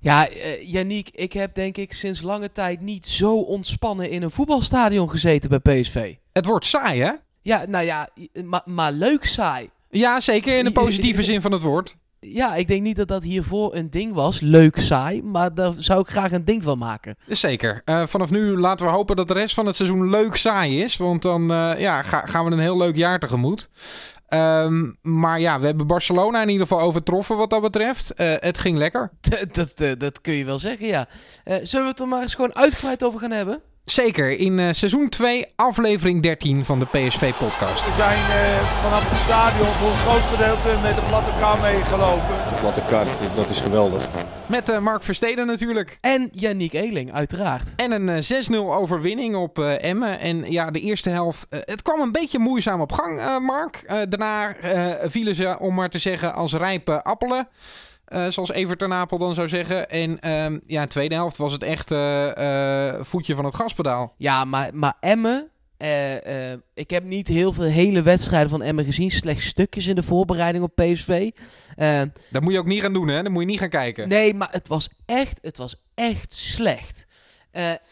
Ja, uh, Yannick, ik heb denk ik sinds lange tijd niet zo ontspannen in een voetbalstadion gezeten bij PSV. Het wordt saai, hè? Ja, nou ja, maar, maar leuk saai. Ja, zeker in de positieve zin van het woord. Ja, ik denk niet dat dat hiervoor een ding was. Leuk, saai. Maar daar zou ik graag een ding van maken. Zeker. Uh, vanaf nu laten we hopen dat de rest van het seizoen leuk, saai is. Want dan uh, ja, ga, gaan we een heel leuk jaar tegemoet. Um, maar ja, we hebben Barcelona in ieder geval overtroffen wat dat betreft. Uh, het ging lekker. dat, dat, dat kun je wel zeggen, ja. zullen we het er maar eens gewoon uitgebreid over gaan hebben? Zeker, in uh, seizoen 2, aflevering 13 van de PSV-podcast. We zijn uh, vanaf het stadion voor een groot gedeelte met de platte kar meegelopen. De platte kar, dat is geweldig. Met uh, Mark Versteden natuurlijk. En Yannick Eeling, uiteraard. En een 6-0 overwinning op Emmen. En ja, de eerste helft, het kwam een beetje moeizaam op gang, Mark. daarna vielen ze, om maar te zeggen, als rijpe appelen. Uh, zoals Evert Apel dan zou zeggen. En um, ja, in de tweede helft was het echt uh, voetje van het gaspedaal. Ja, maar, maar Emmen... ik heb niet heel veel hele wedstrijden van Emmen gezien. Slechts stukjes in de voorbereiding op PSV. dat moet je ook niet gaan doen, hè? Dan moet je niet gaan kijken. Nee, maar het was echt, het was echt slecht.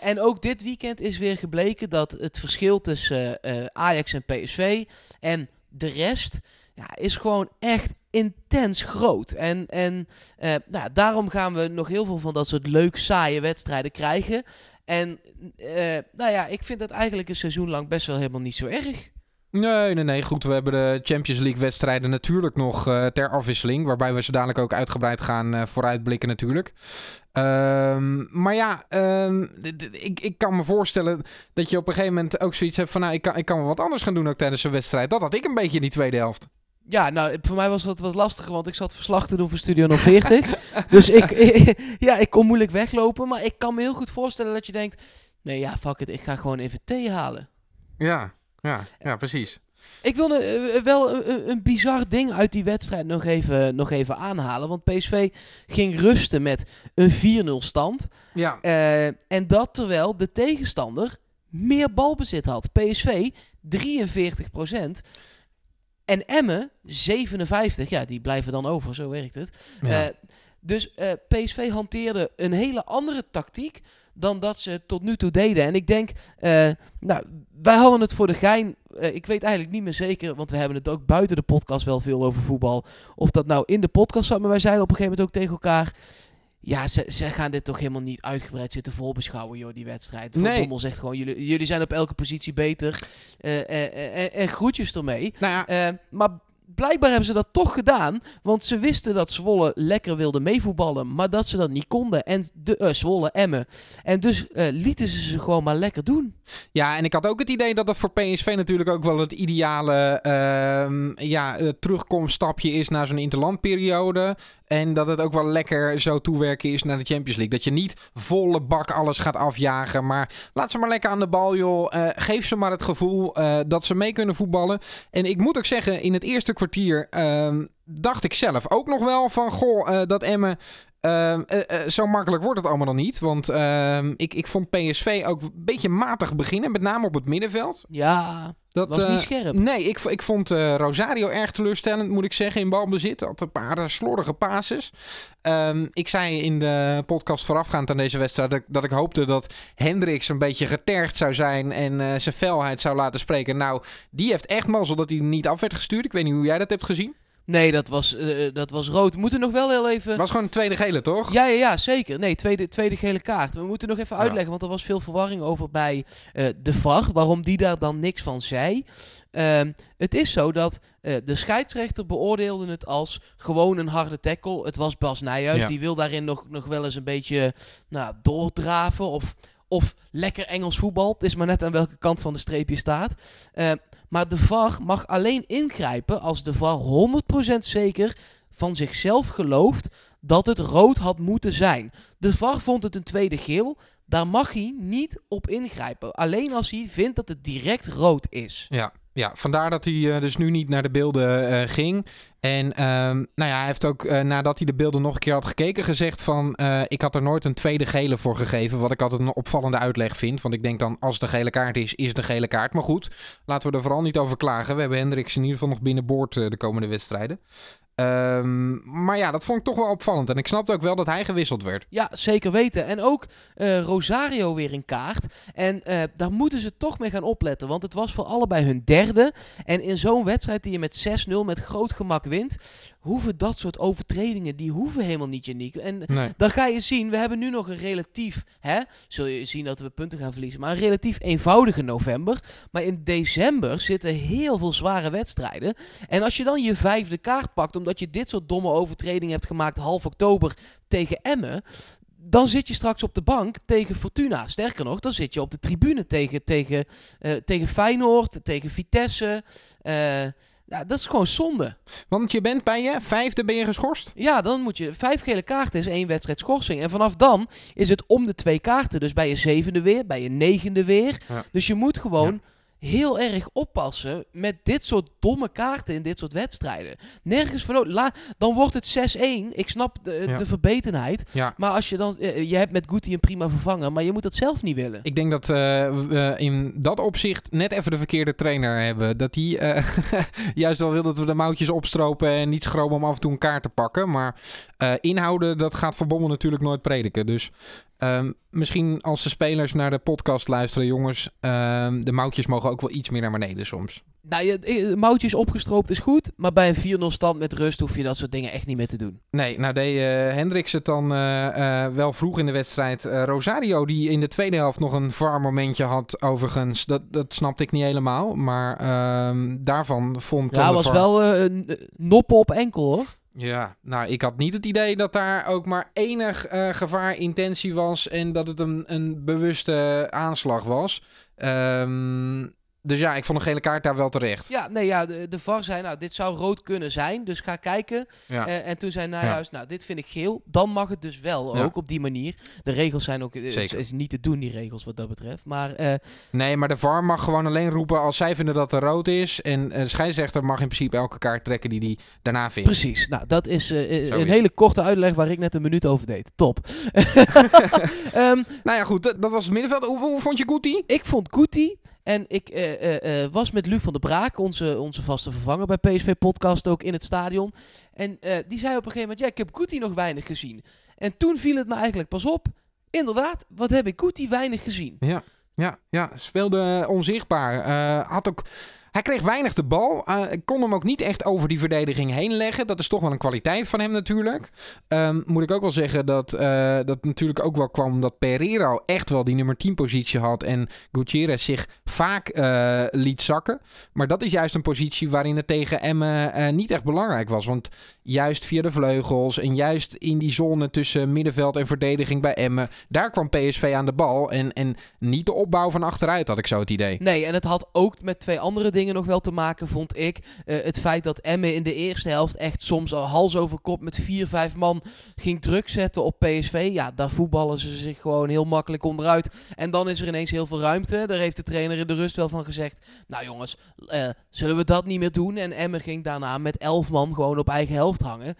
en ook dit weekend is weer gebleken dat het verschil tussen Ajax en PSV en de rest ja, is gewoon echt intens groot. En, en uh, nou, daarom gaan we nog heel veel van dat soort leuk saaie wedstrijden krijgen. En uh, nou ja, ik vind dat eigenlijk een seizoen lang best wel helemaal niet zo erg. Nee, nee, nee. Goed, we hebben de Champions League wedstrijden natuurlijk nog uh, ter afwisseling. Waarbij we ze dadelijk ook uitgebreid gaan vooruitblikken natuurlijk. Um, maar ja, um, ik, ik kan me voorstellen dat je op een gegeven moment ook zoiets hebt van... Nou, ik kan, ik kan wat anders gaan doen ook tijdens een wedstrijd. Dat had ik een beetje in die tweede helft. Ja, nou, voor mij was dat wat lastiger, want ik zat verslag te doen voor Studio 040. dus ik, ja, ik kon moeilijk weglopen. Maar ik kan me heel goed voorstellen dat je denkt... Nee, ja, fuck it, ik ga gewoon even thee halen. Ja, ja, ja, precies. Ik wilde uh, wel een, een, bizar ding uit die wedstrijd nog even, nog even aanhalen. Want PSV ging rusten met een 4-0 stand. Ja. Uh, en dat terwijl de tegenstander meer balbezit had. PSV 43 procent. En Emmen, 57, ja, die blijven dan over, zo werkt het. Ja. Uh, dus uh, PSV hanteerde een hele andere tactiek dan dat ze tot nu toe deden. En ik denk, uh, nou, wij hadden het voor de gein. ik weet eigenlijk niet meer zeker, want we hebben het ook buiten de podcast wel veel over voetbal. Of dat nou in de podcast zat, maar wij zeiden op een gegeven moment ook tegen elkaar. Ja, ze, ze gaan dit toch helemaal niet uitgebreid zitten voorbeschouwen, joh, die wedstrijd. Van nee. Bommel zegt gewoon, jullie, jullie zijn op elke positie beter. Uh, uh, uh, en groetjes ermee. Nou ja. maar blijkbaar hebben ze dat toch gedaan. Want ze wisten dat Zwolle lekker wilde meevoetballen. Maar dat ze dat niet konden. En de, uh, Zwolle, Emmen. En dus uh, lieten ze ze gewoon maar lekker doen. Ja, en ik had ook het idee dat dat voor PSV natuurlijk ook wel het ideale uh, ja, terugkomststapje is naar zo'n interlandperiode. En dat het ook wel lekker zo toewerken is naar de Champions League. Dat je niet volle bak alles gaat afjagen. Maar laat ze maar lekker aan de bal, joh. Uh, geef ze maar het gevoel uh, dat ze mee kunnen voetballen. En ik moet ook zeggen, in het eerste kwartier uh, dacht ik zelf ook nog wel van... Goh, uh, dat Emmen uh, uh, zo makkelijk wordt het allemaal nog niet. Want uh, ik, ik vond PSV ook een beetje matig beginnen. Met name op het middenveld. Ja, dat was niet scherp. Nee, ik, ik vond Rosario erg teleurstellend, moet ik zeggen, in balbezit. Had een paar slordige passes. Ehm, ik zei in de podcast voorafgaand aan deze wedstrijd... dat, dat ik hoopte dat Hendricks een beetje getergd zou zijn... en zijn felheid zou laten spreken. Nou, die heeft echt mazzel dat hij niet af werd gestuurd. Ik weet niet hoe jij dat hebt gezien. Nee, dat was, uh, dat was rood. We moeten nog wel heel even... was gewoon een tweede gele, toch? Ja, ja, ja zeker. Nee, tweede, tweede gele kaart. We moeten nog even uitleggen, want er was veel verwarring over bij uh, de VAR. Waarom die daar dan niks van zei. Uh, het is zo dat uh, de scheidsrechter beoordeelde het als gewoon een harde tackle. Het was Bas Nijhuis. Ja. Die wil daarin nog, nog wel eens een beetje nou, doordraven of, of lekker Engels voetbal. Het is maar net aan welke kant van de streep je staat. Uh, maar de VAR mag alleen ingrijpen als de VAR 100% zeker van zichzelf gelooft dat het rood had moeten zijn. De VAR vond het een tweede geel. Daar mag hij niet op ingrijpen. Alleen als hij vindt dat het direct rood is. Ja, ja vandaar dat hij uh, dus nu niet naar de beelden uh, ging. En ehm, nou ja, hij heeft ook eh, nadat hij de beelden nog een keer had gekeken gezegd van... eh, ik had er nooit een tweede gele voor gegeven. Wat ik altijd een opvallende uitleg vind. Want ik denk dan als een gele kaart is, is een gele kaart. Maar goed, laten we er vooral niet over klagen. We hebben Hendricks in ieder geval nog binnenboord eh, de komende wedstrijden. Ehm, maar ja, dat vond ik toch wel opvallend. En ik snapte ook wel dat hij gewisseld werd. Ja, zeker weten. En ook Rosario weer in kaart. En daar moeten ze toch mee gaan opletten. Want het was voor allebei hun derde. En in zo'n wedstrijd die je met 6-0 met groot gemak wint... hoeven dat soort overtredingen, die hoeven helemaal niet, Janiek. En Nee. dan ga je zien, we hebben nu nog een relatief... Hè, zul je zien dat we punten gaan verliezen. Maar een relatief eenvoudige november. Maar in december zitten heel veel zware wedstrijden. En als je dan je vijfde kaart pakt... omdat je dit soort domme overtredingen hebt gemaakt half oktober tegen Emmen dan zit je straks op de bank tegen Fortuna. Sterker nog, dan zit je op de tribune tegen, tegen, eh, tegen Feyenoord, tegen Vitesse. Eh, ja, dat is gewoon zonde. Want je bent bij je vijfde ben je geschorst. Ja, dan moet je... Vijf gele kaarten is één wedstrijd schorsing. En vanaf dan is het om de twee kaarten. Dus bij je zevende weer, bij je negende weer. Ja. Dus je moet gewoon heel erg oppassen met dit soort domme kaarten in dit soort wedstrijden. Nergens van. La- Dan wordt het 6-1. Ik snap de, Ja. de verbetenheid. Ja. Maar als je dan... eh, je hebt met Guti een prima vervanger, maar je moet dat zelf niet willen. Ik denk dat eh, we in dat opzicht net even de verkeerde trainer hebben. Dat hij eh, juist wel wil dat we de mouwtjes opstropen en niet schromen om af en toe een kaart te pakken. Maar eh, inhouden, dat gaat Van Bommel natuurlijk nooit prediken. Dus ehm, misschien als de spelers naar de podcast luisteren, jongens, ehm, de mouwtjes mogen ook wel iets meer naar beneden soms. Nou, je, moutjes opgestroopt is goed, maar bij een 4-0 stand met rust hoef je dat soort dingen echt niet meer te doen. Nee, nou deed eh Hendricks het dan eh, eh, wel vroeg in de wedstrijd. Rosario, die in de tweede helft nog een VAR momentje had, overigens. Dat, dat snapte ik niet helemaal. Maar ehm, daarvan vond Ja, was VAR- wel een noppen op enkel hoor. Ja, nou, ik had niet het idee dat daar ook maar enig eh, gevaar, intentie was. En dat het een, een bewuste aanslag was. Ehm, dus ja, ik vond een gele kaart daar wel terecht. Ja, nee, ja, de, de VAR zei, nou, dit zou rood kunnen zijn, dus ga kijken. Ja. Eh, en toen zei Ja. Nijhuis, nou, dit vind ik geel. Dan mag het dus wel, Ja. ook op die manier. De regels zijn ook, is, Zeker. is niet te doen, die regels, wat dat betreft. Maar eh, Nee, maar de VAR mag gewoon alleen roepen als zij vinden dat er rood is. En eh, de scheidsrechter mag in principe elke kaart trekken die hij daarna vindt. precies, nou, dat is een is hele korte uitleg waar ik net een minuut over deed. Top. Ehm, Nou ja, goed, dat, dat was het middenveld. Hoe, hoe vond je Guti? Ik vond Guti en ik eh, eh, eh, was met Luc van der Braak, onze, onze vaste vervanger bij PSV Podcast, ook in het stadion. En die zei op een gegeven moment, ja, ik heb Guti nog weinig gezien. En toen viel het me eigenlijk pas op, inderdaad, wat heb ik Guti weinig gezien. Ja, ja, speelde onzichtbaar. Had ook, hij kreeg weinig de bal. Eh, kon hem ook niet echt over die verdediging heen leggen. Dat is toch wel een kwaliteit van hem natuurlijk. Ehm, moet ik ook wel zeggen dat eh, dat natuurlijk ook wel kwam omdat Pereiro echt wel die nummer 10 positie had. En Gutierrez zich vaak eh, liet zakken. Maar dat is juist een positie waarin het tegen Emmen niet echt belangrijk was. Want juist via de vleugels en juist in die zone tussen middenveld en verdediging bij Emmen. Daar kwam PSV aan de bal. En, en niet de opbouw van achteruit had ik zo het idee. Nee, en het had ook met twee andere dingen nog wel te maken, vond ik. Eh, het feit dat Emmen in de eerste helft echt soms al hals over kop met vier, vijf man ging druk zetten op PSV. Ja, daar voetballen ze zich gewoon heel makkelijk onderuit. En dan is er ineens heel veel ruimte. Daar heeft de trainer in de rust wel van gezegd. Nou jongens, eh, zullen we dat niet meer doen? En Emmen ging daarna met elf man gewoon op eigen helft hangen.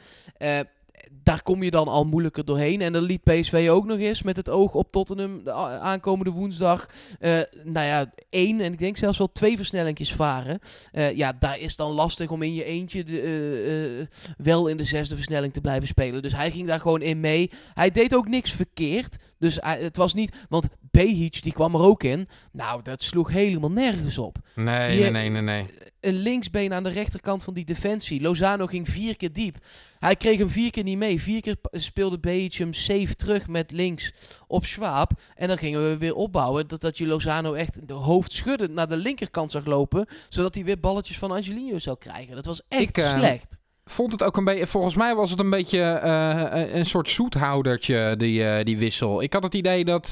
Daar kom je dan al moeilijker doorheen. En dan liet PSV ook nog eens met het oog op Tottenham de aankomende woensdag. eh, nou ja, één en ik denk zelfs wel twee versnellingjes varen. Eh, ja, daar is dan lastig om in je eentje de, eh, wel in de zesde versnelling te blijven spelen. Dus hij ging daar gewoon in mee. Hij deed ook niks verkeerd. Dus het was niet, want Behic die kwam er ook in. Nou, dat sloeg helemaal nergens op. Nee, nee, nee, nee, nee. Een linksbeen aan de rechterkant van die defensie. Lozano ging vier keer diep. Hij kreeg hem vier keer niet mee. Vier keer speelde Behic hem safe terug met links op Schwab. En dan gingen we weer opbouwen. Dat, dat je Lozano echt de hoofd schuddend naar de linkerkant zag lopen. Zodat hij weer balletjes van Angelino zou krijgen. Dat was echt Ik, eh, slecht. Vond het ook een beetje. Volgens mij was het een beetje eh, een soort zoethoudertje, die, eh, die wissel. Ik had het idee dat,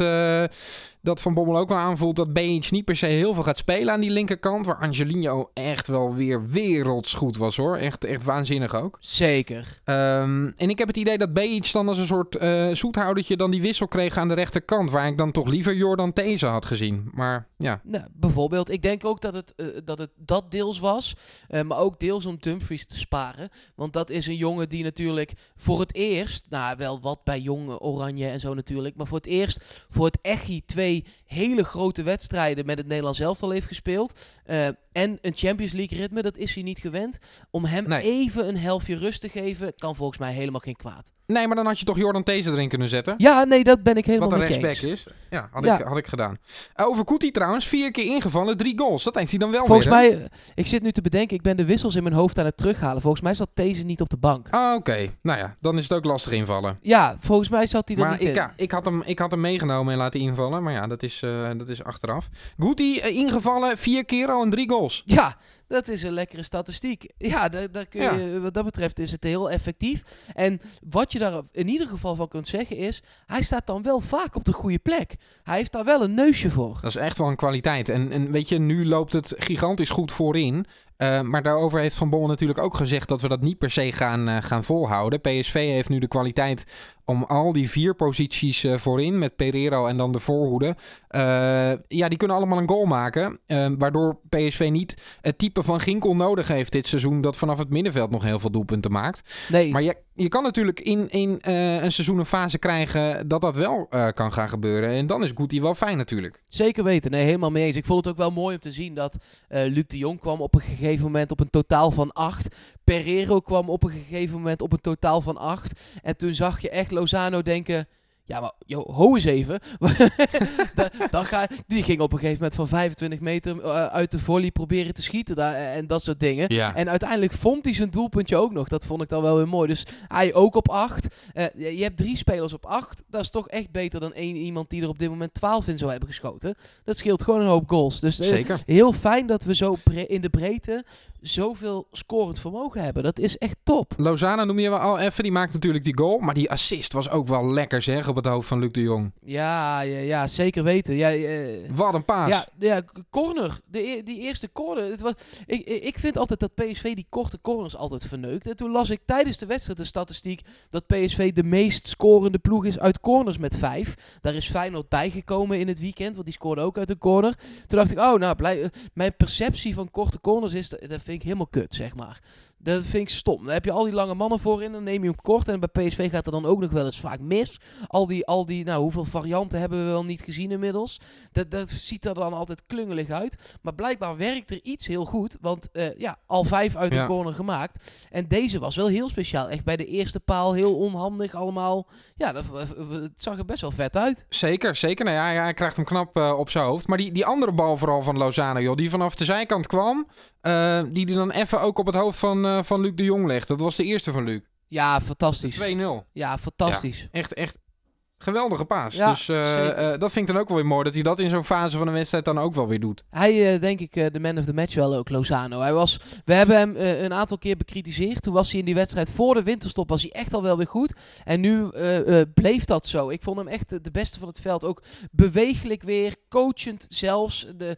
dat Van Bommel ook wel aanvoelt dat Bejic niet per se heel veel gaat spelen aan die linkerkant. Waar Angelino echt wel weer wereldsgoed was hoor. Echt, echt waanzinnig ook. Zeker. Ehm, en ik heb het idee dat Bejic dan als een soort uh, zoethoudertje dan die wissel kreeg aan de rechterkant. Waar ik dan toch liever Jordan These had gezien. Maar ja. Nou, bijvoorbeeld. Ik denk ook dat het, uh, dat, het dat deels was. Uh, maar ook deels om Dumfries te sparen. Want dat is een jongen die natuurlijk voor het eerst. Nou, wel wat bij jonge Oranje en zo natuurlijk. Maar voor het eerst voor het Echi twee hele grote wedstrijden met het Nederlands elftal heeft gespeeld. Uh, en een Champions League ritme, dat is hij niet gewend. Om hem Nee. even een helftje rust te geven, kan volgens mij helemaal geen kwaad. Nee, maar dan had je toch Jordan These erin kunnen zetten. Ja, nee, dat ben ik helemaal Wat een eens. is. Ja, had, Ja. Ik, had ik gedaan. Uh, over Kuti trouwens, vier keer ingevallen, drie goals. Dat heeft hij dan wel Volgens weer. mij, eh, ik zit nu te bedenken, ik ben de wissels in mijn hoofd aan het terughalen. Volgens mij zat deze niet op de bank. Ah, Oké, nou ja, dan is het ook lastig invallen. Ja, volgens mij zat hij er Maar niet ik, in. ja, ik, had hem, ik had hem meegenomen en laten invallen. Maar ja, dat is, eh, dat is achteraf. Guti eh, ingevallen, vier keer al en drie goals. Ja, dat is een lekkere statistiek. Ja, daar, daar kun je, wat dat betreft is het heel effectief. En wat je daar in ieder geval van kunt zeggen is, hij staat dan wel vaak op de goede plek. Hij heeft daar wel een neusje voor. Dat is echt wel een kwaliteit. En, en weet je, nu loopt het gigantisch goed voorin. Uh, maar daarover heeft Van Bommel natuurlijk ook gezegd dat we dat niet per se gaan, uh, gaan volhouden. PSV heeft nu de kwaliteit om al die vier posities uh, voorin met Pereiro en dan de voorhoede. ja, die kunnen allemaal een goal maken. waardoor PSV niet het type van Ginkel nodig heeft dit seizoen dat vanaf het middenveld nog heel veel doelpunten maakt. Nee. Maar je, je kan natuurlijk in, in een seizoen een fase krijgen dat dat wel kan gaan gebeuren. En dan is Guti wel fijn natuurlijk. Zeker weten, nee, helemaal mee eens. Ik vond het ook wel mooi om te zien dat Luc de Jong kwam op een gegeven moment op een totaal van 8. Pereiro kwam op een gegeven moment op een totaal van 8. En toen zag je echt Lozano denken. Ja, maar joh, ho eens even. da, dan ga, die ging op een gegeven moment van 25 meter uh, uit de volley proberen te schieten daar, en dat soort dingen. Ja. En uiteindelijk vond hij zijn doelpuntje ook nog. Dat vond ik dan wel weer mooi. Dus hij ook op 8. Uh, je hebt drie spelers op 8. Dat is toch echt beter dan één iemand die er op dit moment 12 in zou hebben geschoten. Dat scheelt gewoon een hoop goals. Dus uh, Zeker. heel fijn dat we zo in de breedte zoveel scorend vermogen hebben. Dat is echt top. Lozana noem je wel al even. Die maakt natuurlijk die goal. Maar die assist was ook wel lekker zeg op het hoofd van Luc de Jong. Ja, ja, ja zeker weten. Ja, uh, Wat een paas. Ja, ja corner. De, die eerste corner. Het was, ik, ik vind altijd dat PSV die korte corners altijd verneukt. En toen las ik tijdens de wedstrijd de statistiek dat PSV de meest scorende ploeg is uit corners met vijf. Daar is Feyenoord bijgekomen in het weekend, want die scoorde ook uit een corner. Toen dacht ik, oh nou, blij, mijn perceptie van korte corners is, dat vind helemaal kut, zeg maar. Dat vind ik stom. Dan heb je al die lange mannen voorin, dan neem je hem kort. En bij PSV gaat er dan ook nog wel eens vaak mis. Al die, al die nou, hoeveel varianten hebben we wel niet gezien inmiddels? Dat, dat ziet er dan altijd klungelig uit. Maar blijkbaar werkt er iets heel goed. Want uh, ja, al vijf uit Ja. een corner gemaakt. En deze was wel heel speciaal. Echt bij de eerste paal heel onhandig allemaal. Ja, dat, het zag er best wel vet uit. Zeker, zeker. Nou ja, hij krijgt hem knap uh, op zijn hoofd. Maar die, die andere bal vooral van Lozano, joh, die vanaf de zijkant kwam... Uh, die die dan even ook op het hoofd van, uh, van Luc de Jong legt. Dat was de eerste van Luc. Ja, fantastisch. 2-0. Ja, fantastisch. Ja, echt, echt geweldige paas. Ja, dus uh, dat vind ik dan ook wel weer mooi. Dat hij dat in zo'n fase van een wedstrijd dan ook wel weer doet. Hij, denk ik, de man of the match wel ook, Lozano. Hij was, we hebben hem een aantal keer bekritiseerd. Toen was hij in die wedstrijd voor de winterstop was hij echt al wel weer goed. En nu bleef dat zo. Ik vond hem echt de beste van het veld. Ook bewegelijk weer, coachend zelfs. De,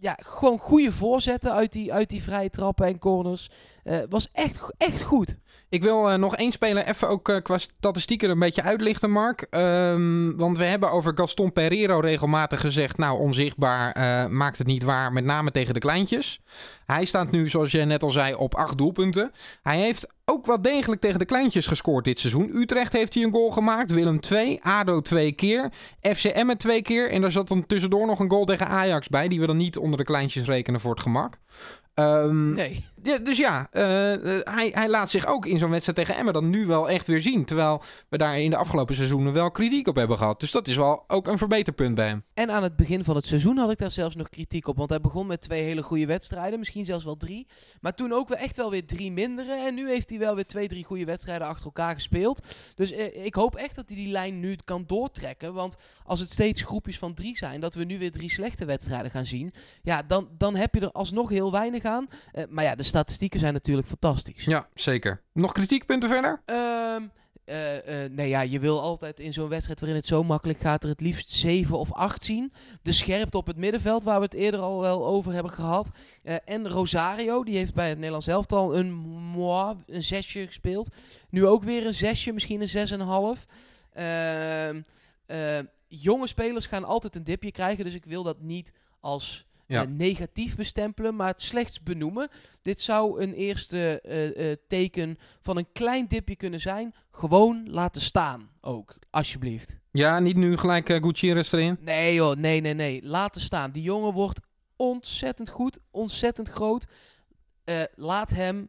ja, gewoon goede voorzetten uit die, uit die vrije trappen en corners. Uh, was echt, echt goed. Ik wil uh, nog één speler even ook uh, qua statistieken een beetje uitlichten, Mark. Um, want we hebben over Gaston Pereiro regelmatig gezegd... nou, onzichtbaar maakt het niet waar, met name tegen de kleintjes. Hij staat nu, zoals je net al zei, op acht doelpunten. Hij heeft ook wel degelijk tegen de kleintjes gescoord dit seizoen. Utrecht heeft hij een goal gemaakt. Willem 2, ADO twee keer. FCM twee keer. En daar zat dan tussendoor nog een goal tegen Ajax bij... die we dan niet onder de kleintjes rekenen voor het gemak. Um, nee. Dus ja, uh, uh, hij, hij laat zich ook in zo'n wedstrijd tegen Emmen dan nu wel echt weer zien. Terwijl we daar in de afgelopen seizoenen wel kritiek op hebben gehad. Dus dat is wel ook een verbeterpunt bij hem. En aan het begin van het seizoen had ik daar zelfs nog kritiek op. Want hij begon met twee hele goede wedstrijden. Misschien zelfs wel drie. Maar toen ook wel echt wel weer drie mindere. En nu heeft hij wel weer twee, drie goede wedstrijden achter elkaar gespeeld. Dus uh, ik hoop echt dat hij die lijn nu kan doortrekken. Want als het steeds groepjes van drie zijn, dat we nu weer drie slechte wedstrijden gaan zien. Ja, dan, dan heb je er alsnog heel weinig aan. maar ja, de statistieken zijn natuurlijk fantastisch. Ja, zeker. Nog kritiekpunten verder? Um, eh, eh, nee, ja, je wil altijd in zo'n wedstrijd waarin het zo makkelijk gaat, er het liefst 7 of 8 zien. De scherpte op het middenveld, waar we het eerder al wel over hebben gehad. Eh, en Rosario, die heeft bij het Nederlands elftal een, moi, een zesje gespeeld. Nu ook weer een zesje, misschien een 6,5. Ehm eh, jonge spelers gaan altijd een dipje krijgen, dus ik wil dat niet als Ja. eh, negatief bestempelen, maar het slechts benoemen. Dit zou een eerste eh, eh, teken van een klein dipje kunnen zijn. Gewoon laten staan ook, alsjeblieft. Ja, niet nu gelijk eh, Gutierrez erin. Nee joh, nee, nee, nee. Laten staan. Die jongen wordt ontzettend goed, ontzettend groot. Laat hem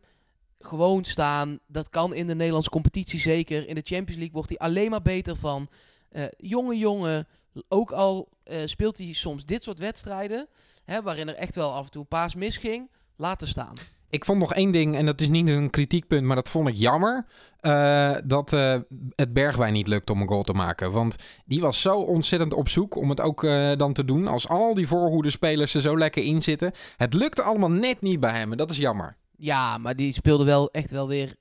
gewoon staan. Dat kan in de Nederlandse competitie zeker. In de Champions League wordt hij alleen maar beter van. Eh, jonge jongen, ook al speelt hij soms dit soort wedstrijden, hè, waarin er echt wel af en toe paas misging, laten staan. Ik vond nog één ding, en dat is niet een kritiekpunt, maar dat vond ik jammer. eh, dat eh, het Bergwijn niet lukt om een goal te maken. Want die was zo ontzettend op zoek om het ook eh, dan te doen. Als al die voorhoede-spelers er zo lekker in zitten. Het lukte allemaal net niet bij hem en dat is jammer. Ja, maar die speelde wel echt wel weer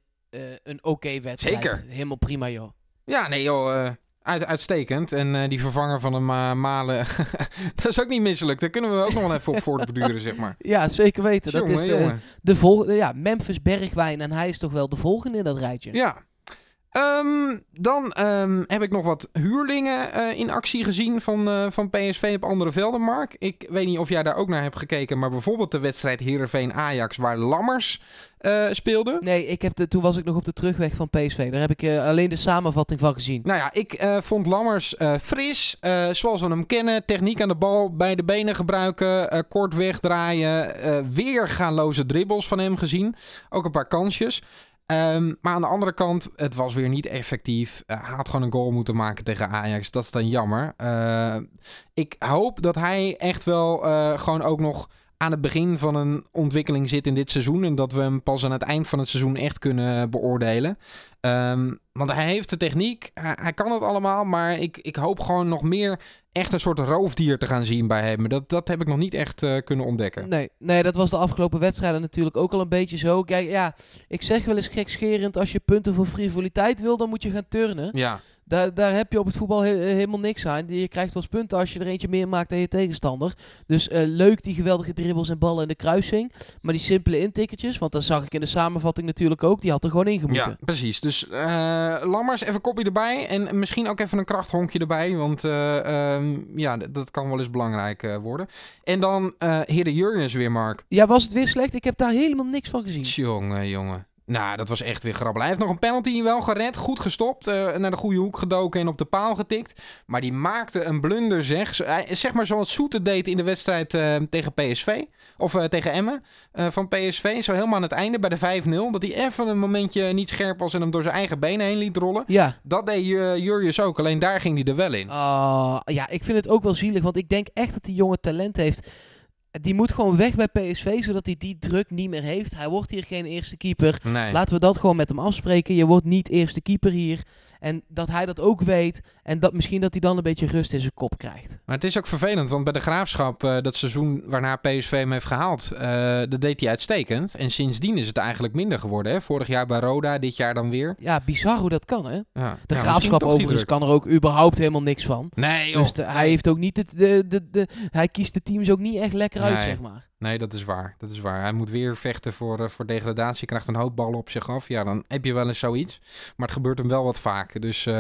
een oké wedstrijd. Zeker. Helemaal prima joh. Ja, nee joh, uit, uitstekend. En eh, die vervanger van hem eh, Malen, dat is ook niet misselijk. Daar kunnen we ook nog wel even op voortbeduren, zeg maar. Ja, zeker weten. dat is de, jongen. de volgende. Ja, Memphis Bergwijn. En hij is toch wel de volgende in dat rijtje. Ja. Ehm, dan ehm, heb ik nog wat huurlingen eh, in actie gezien van, eh, van PSV op andere velden, Mark. Ik weet niet of jij daar ook naar hebt gekeken, maar bijvoorbeeld de wedstrijd Heerenveen-Ajax, waar Lammers eh, speelde. Nee, ik heb de, toen was ik nog op de terugweg van PSV. Daar heb ik alleen de samenvatting van gezien. Nou ja, ik vond Lammers fris, zoals we hem kennen. Techniek aan de bal, bij de benen gebruiken, kort wegdraaien. eh weergaloze dribbles van hem gezien. Ook een paar kansjes. Ehm, maar aan de andere kant, het was weer niet effectief. Eh, hij had gewoon een goal moeten maken tegen Ajax. Dat is dan jammer. Eh, ik hoop dat hij echt wel eh, gewoon ook nog aan het begin van een ontwikkeling zit in dit seizoen. En dat we hem pas aan het eind van het seizoen echt kunnen beoordelen. Ehm, want hij heeft de techniek, hij, hij kan het allemaal. Maar ik, ik hoop gewoon nog meer echt een soort roofdier te gaan zien bij hem. Dat, dat heb ik nog niet echt eh, kunnen ontdekken. Nee, nee, dat was de afgelopen wedstrijden natuurlijk ook al een beetje zo. Kijk, ja, ik zeg wel eens gekscherend, als je punten voor frivoliteit wil, dan moet je gaan turnen. Ja, Daar, daar heb je op het voetbal he- helemaal niks aan. Je krijgt wel eens punten als je er eentje meer maakt dan je tegenstander. Dus eh, leuk die geweldige dribbles en ballen in de kruising. Maar die simpele intikkertjes, want dat zag ik in de samenvatting natuurlijk ook, die had er gewoon in ja precies. Dus eh, Lammers, even kopje erbij. En misschien ook even een krachthonkje erbij. Want eh, ehm, ja, dat kan wel eens belangrijk eh, worden. En dan eh Heer de Jurgens weer, Mark. Ja, was het weer slecht? Ik heb daar helemaal niks van gezien. Jongen, jongen. Nou, dat was echt weer grappig. Hij heeft nog een penalty wel gered. Goed gestopt. eh, naar de goede hoek gedoken en op de paal getikt. Maar die maakte een blunder, zeg. Zeg maar zoals Soete deed in de wedstrijd eh, tegen PSV. Of eh, tegen Emmen van PSV. Zo helemaal aan het einde bij de 5-0. Dat hij even een momentje niet scherp was en hem door zijn eigen benen heen liet rollen. Ja. Dat deed uh, Jurjes ook. Alleen daar ging hij er wel in. Ah, ja, ik vind het ook wel zielig, want ik denk echt dat die jongen talent heeft. Die moet gewoon weg bij PSV, zodat hij die druk niet meer heeft. Hij wordt hier geen eerste keeper. Nee. Laten we dat gewoon met hem afspreken. Je wordt niet eerste keeper hier. En dat hij dat ook weet. En dat misschien dat hij dan een beetje rust in zijn kop krijgt. Maar het is ook vervelend, want bij de Graafschap, eh, dat seizoen waarna PSV hem heeft gehaald, eh, dat deed hij uitstekend. En sindsdien is het eigenlijk minder geworden. Hè? Vorig jaar bij Roda, dit jaar dan weer. Ja, bizar hoe dat kan, hè? Ja. De Ja, misschien graafschap overigens kan er ook überhaupt helemaal niks van. Nee, joh. Dus de- hij heeft ook niet het, de, de, de, hij kiest de teams ook niet echt lekker uit, Nee. zeg maar. Nee, dat is waar. Dat is waar. Hij moet weer vechten voor, eh, voor degradatie. Krijgt een hoop ballen op zich af. Ja, dan heb je wel eens zoiets. Maar het gebeurt hem wel wat vaak. Dus eh,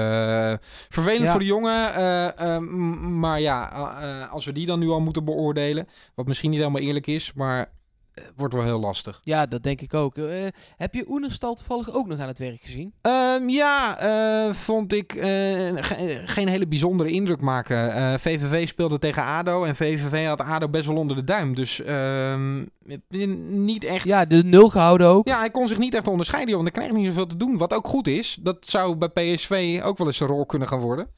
vervelend Ja. voor de jongen. eh, maar ja, als we die dan nu al moeten beoordelen. Wat misschien niet helemaal eerlijk is. Maar wordt wel heel lastig. Ja, dat denk ik ook. Eh, heb je Oenerstal toevallig ook nog aan het werk gezien? Ehm, ja, eh, vond ik eh, ge- geen hele bijzondere indruk maken. Eh, VVV speelde tegen ADO en VVV had ADO best wel onder de duim. Dus ehm, niet echt... Ja. Ja, de nul gehouden ook. hij kon zich niet echt onderscheiden, want hij krijgt niet zoveel te doen. Wat ook goed is, dat zou bij PSV ook wel eens een rol kunnen gaan worden.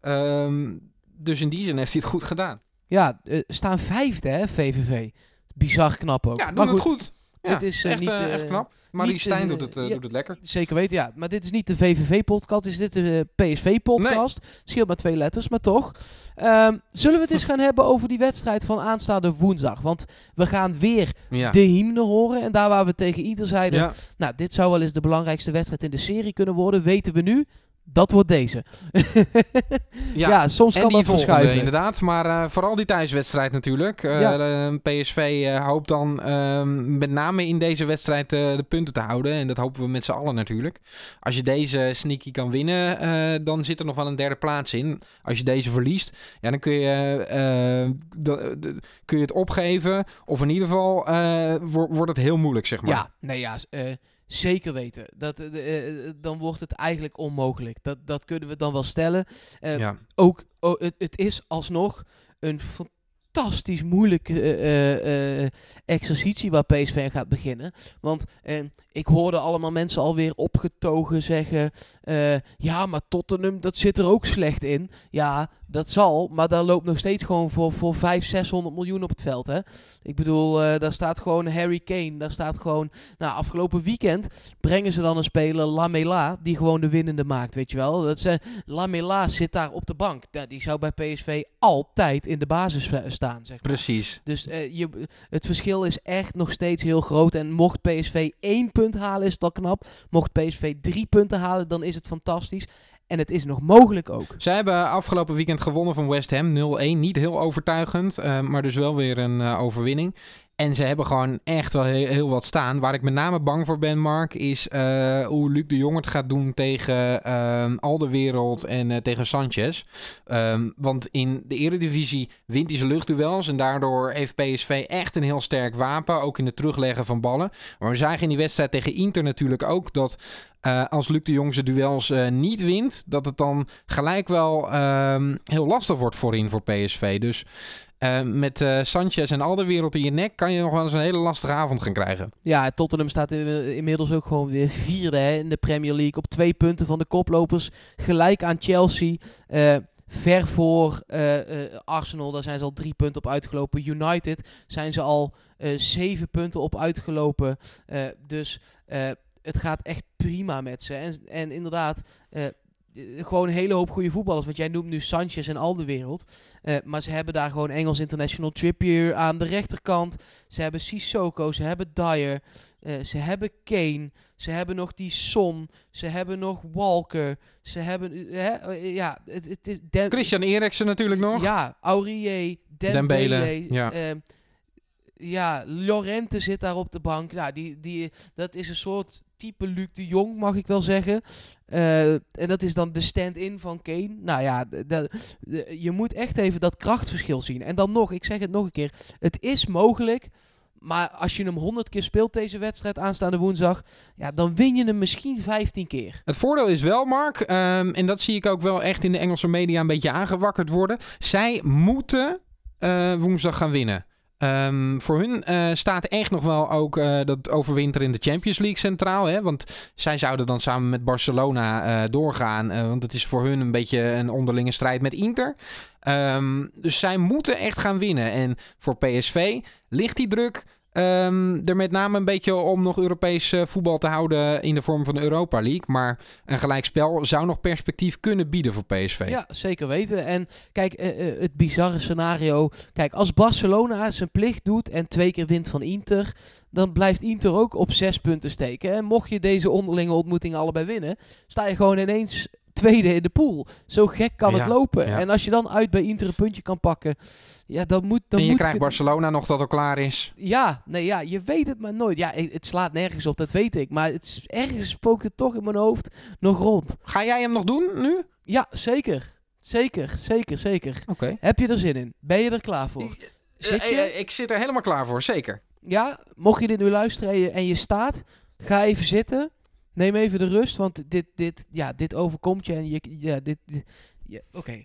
Ehm, dus in die zin heeft hij het goed gedaan. Ja, eh, staan vijfde, hè, VVV. Bizar knap ook. Ja, Maar doen het goed. Ja, dit is, eh, echt, niet, eh, eh, echt knap. Marie niet, Stijn eh, doet het, eh, ja. doet het lekker. Zeker weten, ja. Maar dit is niet de VVV-podcast, is dit de PSV-podcast. Scheelt maar twee letters, maar toch. Ehm, zullen we het eens gaan hebben over die wedstrijd van aanstaande woensdag? Want we gaan weer Ja. de hymne horen. En daar waar we tegen ieder zeiden, ja. nou, dit zou wel eens de belangrijkste wedstrijd in de serie kunnen worden, weten we nu. Dat wordt deze. ja, soms en kan die dat volgende verschuiven. inderdaad. Maar eh, vooral die thuiswedstrijd natuurlijk. Eh, Ja. eh, PSV hoopt dan ehm, met name in deze wedstrijd de punten te houden. En dat hopen we met z'n allen natuurlijk. Als je deze sneaky kan winnen, dan zit er nog wel een derde plaats in. Als je deze verliest, ja, dan kun je, de- de- kun je het opgeven. Of in ieder geval wo- wordt het heel moeilijk, zeg maar. Ja, nee, ja, zeker weten. Dat, eh, eh, dan wordt het eigenlijk onmogelijk. Dat, dat kunnen we dan wel stellen. Eh, ja. ook, oh, het, het is alsnog een fantastisch moeilijke eh, eh, eh, exercitie waar PSV gaat beginnen. Want eh, ik hoorde allemaal mensen alweer opgetogen zeggen... eh, ja, maar Tottenham, dat zit er ook slecht in. Ja, dat zal, maar daar loopt nog steeds gewoon voor, voor 500, 600 miljoen op het veld. Hè? Ik bedoel, eh, daar staat gewoon Harry Kane. Daar staat gewoon... Nou, afgelopen weekend brengen ze dan een speler, Lamela, die gewoon de winnende maakt, weet je wel. Dat zijn, Lamela zit daar op de bank. Ja, die zou bij PSV altijd in de basis staan, zeg maar. Precies. Dus eh, je, het verschil is echt nog steeds heel groot. En mocht PSV één punt halen, is al knap. Mocht PSV drie punten halen, dan is het fantastisch. En het is nog mogelijk ook. Zij hebben afgelopen weekend gewonnen van West Ham 0-1. Niet heel overtuigend, eh, maar dus wel weer een eh, overwinning. En ze hebben gewoon echt wel heel, wat staan. Waar ik met name bang voor ben, Mark, is eh, hoe Luc de Jong het gaat doen tegen uh, Alderwereld en eh, tegen Sanchez. Ehm, want in de Eredivisie wint hij zijn luchtduels. En daardoor heeft PSV echt een heel sterk wapen. Ook in het terugleggen van ballen. Maar we zagen in die wedstrijd tegen Inter natuurlijk ook dat eh, als Luc de Jong zijn duels niet wint, dat het dan gelijk wel ehm, heel lastig wordt voorin voor PSV. Dus eh, met eh, Sanchez en Alderwereld in je nek kan je nog wel eens een hele lastige avond gaan krijgen. Ja, Tottenham staat in- inmiddels ook gewoon weer vierde in de Premier League. Op twee punten van de koplopers. Gelijk aan Chelsea. Eh, ver voor eh, eh, Arsenal, daar zijn ze al drie punten op uitgelopen. United zijn ze al eh, zeven punten op uitgelopen. Eh, dus eh, het gaat echt prima met ze. En, en inderdaad, eh, eh, gewoon een hele hoop goede voetballers. Want jij noemt nu Sanchez en Alderwereld. Eh maar ze hebben daar gewoon Engels International Trippier aan de rechterkant. Ze hebben Sissoko, ze hebben Dyer. eh, ze hebben Kane. Ze hebben nog die Son. Ze hebben nog Walker. Ze hebben... eh, eh, ja, het, het is... Christian Eriksen natuurlijk nog. Ja, Aurier, Dembele. Dembele, ja. ehm, ja, Lorente zit daar op de bank. Nou, die, die, dat is een soort type Luc de Jong, mag ik wel zeggen. Eh, en dat is dan de stand-in van Kane. Nou ja, je moet echt even dat krachtverschil zien. En dan nog, ik zeg het nog een keer. Het is mogelijk. Maar als je hem 100 keer speelt deze wedstrijd aanstaande woensdag, ja, dan win je hem misschien 15 keer. Het voordeel is wel, Mark, ehm, en dat zie ik ook wel echt in de Engelse media een beetje aangewakkerd worden. Zij moeten eh, woensdag gaan winnen. Ehm, voor hun eh, staat echt nog wel ook eh, dat overwinteren in de Champions League centraal. Hè? Want zij zouden dan samen met Barcelona eh, doorgaan. want het is voor hun een beetje een onderlinge strijd met Inter. Ehm, dus zij moeten echt gaan winnen. En voor PSV ligt die druk ehm, er met name een beetje om nog Europees eh, voetbal te houden in de vorm van de Europa League. Maar een gelijkspel zou nog perspectief kunnen bieden voor PSV. Ja, zeker weten. En kijk, eh, eh, het bizarre scenario. Kijk, als Barcelona zijn plicht doet en twee keer wint van Inter. Dan blijft Inter ook op zes punten steken. En mocht je deze onderlinge ontmoetingen allebei winnen. sta je gewoon ineens tweede in de pool. Zo gek kan Ja, het lopen. ja. En als je dan uit bij Inter een puntje kan pakken. Ja, dat moet, dan en je krijgt Barcelona nog dat al klaar is. Ja, nee, ja, je weet het maar nooit. Ja, het slaat nergens op, dat weet ik. Maar het is, ergens spookt het toch in mijn hoofd nog rond. Ga jij hem nog doen nu? Ja, zeker. Zeker, zeker, zeker. Oké. Heb je er zin in? Ben je er klaar voor? Eh, zit je? Eh, eh, ik, zit er helemaal klaar voor, zeker. Ja, mocht je dit nu luisteren en je staat, ga even zitten. Neem even de rust, want dit, dit, ja, dit overkomt je en je, ja, dit, ja, oké.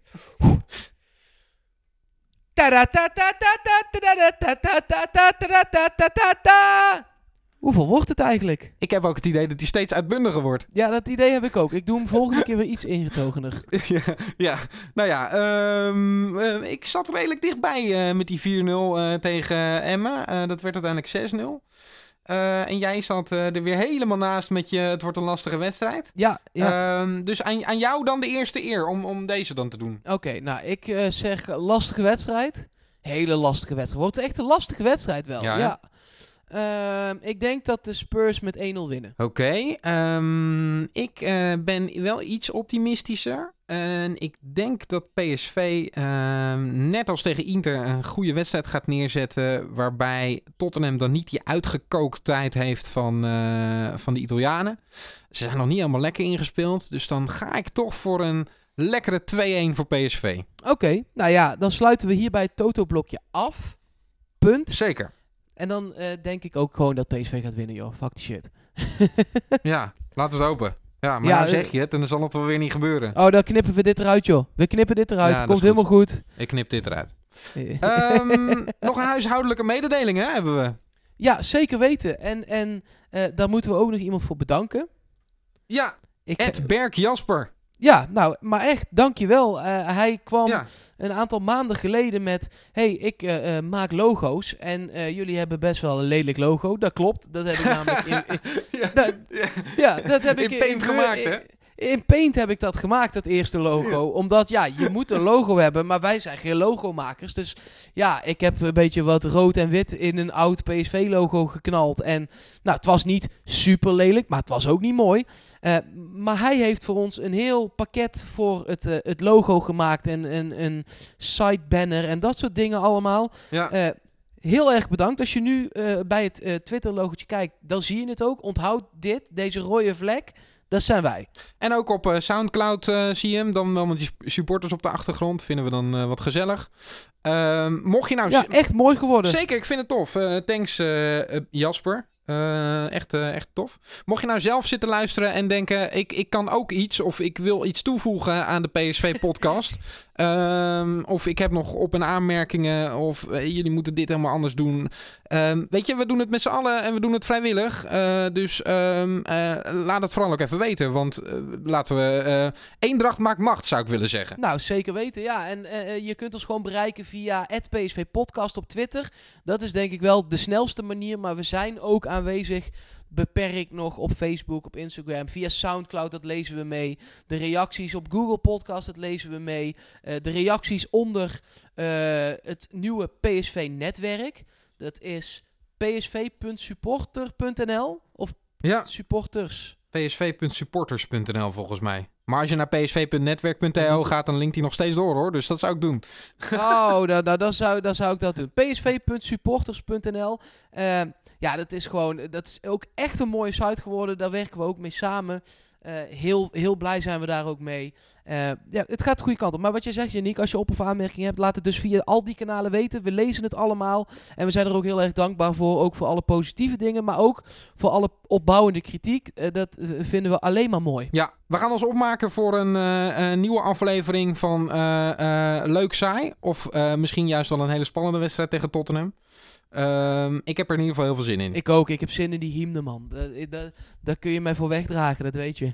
Hoeveel wordt het eigenlijk? Ik heb ook het idee dat hij steeds uitbundiger wordt. Ja, dat idee heb ik ook. Ik doe hem volgende keer weer iets ingetogener. ja, ja, nou ja, ehm, eh, ik zat redelijk dichtbij eh, met die 4-0 eh, tegen Emma. Dat werd uiteindelijk 6-0. Eh, en jij zat eh, er weer helemaal naast met je, het wordt een lastige wedstrijd. Ja, ja. Ehm, dus aan, aan jou dan de eerste eer om, om deze dan te doen. Oké, nou, ik eh, zeg lastige wedstrijd. Hele lastige wedstrijd. Wordt echt een lastige wedstrijd wel. Ja? Ehm, ik denk dat de Spurs met 1-0 winnen. Oké, ehm, ik ben wel iets optimistischer. En ik denk dat PSV ehm, net als tegen Inter een goede wedstrijd gaat neerzetten. Waarbij Tottenham dan niet die uitgekooktheid heeft van, eh, van de Italianen. Ze zijn nog niet helemaal lekker ingespeeld. Dus dan ga ik toch voor een lekkere 2-1 voor PSV. Oké, nou ja, dan sluiten we hierbij het Toto-blokje af. Punt. Zeker. En dan eh, denk ik ook gewoon dat PSV gaat winnen, joh. Fuck die shit. Ja, laten we het open. Ja, maar Ja, nou eh, zeg je het en dan zal het wel weer niet gebeuren. Oh, dan knippen we dit eruit, joh. We knippen dit eruit. Ja, Komt goed. helemaal goed. Ik knip dit eruit. Ehm, nog een huishoudelijke mededeling hè, hebben we. ja, zeker weten. En, en eh, daar moeten we ook nog iemand voor bedanken. Ja, Ik, Ed Berk Jasper. ja, nou, maar echt, dankjewel. Eh hij kwam Ja, een aantal maanden geleden met... hey, ik eh, eh, maak logo's en eh, jullie hebben best wel een lelijk logo. Dat klopt. Dat heb ik namelijk... In, in- ja. dat, ja, dat heb ik In Paint gemaakt, hè? In, in Paint heb ik dat gemaakt, dat eerste logo. Omdat, ja, je moet een logo hebben, maar wij zijn geen logomakers. Dus ja, ik heb een beetje wat rood en wit in een oud PSV-logo geknald. En nou, het was niet super lelijk, maar het was ook niet mooi. Eh, maar hij heeft voor ons een heel pakket voor het, eh, het logo gemaakt. En een, een site banner en dat soort dingen allemaal. ja. Eh, heel erg bedankt. Als je nu bij het Twitter-logotje kijkt, dan zie je het ook. Onthoud dit, deze rode vlek. Dat zijn wij. En ook op eh, Soundcloud eh, zie je hem. Dan wel met die supporters op de achtergrond. Vinden we dan eh, wat gezellig. Ehm, mocht je nou... Ja, echt mooi geworden. Zeker, ik vind het tof. Thanks Jasper. Echt, echt tof. Mocht je nou zelf zitten luisteren en denken... Ik, ik kan ook iets of ik wil iets toevoegen aan de PSV-podcast... Ehm, of ik heb nog op- en aanmerkingen... of eh, jullie moeten dit helemaal anders doen. Ehm, weet je, we doen het met z'n allen en we doen het vrijwillig. Eh, dus ehm, eh, laat het vooral ook even weten. Want laten we... eendracht maakt macht, zou ik willen zeggen. Nou, zeker weten. Ja, en je kunt ons gewoon bereiken via PSV Podcast op Twitter. Dat is denk ik wel de snelste manier. Maar we zijn ook aanwezig. Beperkt nog op Facebook, op Instagram, via Soundcloud, dat lezen we mee. De reacties op Google Podcast, dat lezen we mee. Eh, de reacties onder eh, het nieuwe PSV-netwerk. Dat is psv.supporter.nl of Ja. supporters. psv.supporters.nl volgens mij. Maar als je naar psv.netwerk.nl gaat, dan linkt hij nog steeds door hoor. Dus dat zou ik doen. Oh, nou, nou, dan, zou, dan zou ik dat doen. psv.supporters.nl Eh, Ja, dat is gewoon... Dat is ook echt een mooie site geworden. Daar werken we ook mee samen. Eh, heel, heel blij zijn we daar ook mee. Eh, ja, het gaat de goede kant op. Maar wat je zegt, Janiek, als je op- of aanmerkingen hebt, laat het dus via al die kanalen weten. We lezen het allemaal. En we zijn er ook heel erg dankbaar voor. Ook voor alle positieve dingen, maar ook voor alle opbouwende kritiek. Eh, dat eh, vinden we alleen maar mooi. Ja, we gaan ons opmaken voor een, een nieuwe aflevering van Leuk Saai. Of misschien juist wel een hele spannende wedstrijd tegen Tottenham. Ehm, ik heb er in ieder geval heel veel zin in. Ik ook. Ik heb zin in die hymne, man. Daar kun je mij voor wegdragen, dat weet je.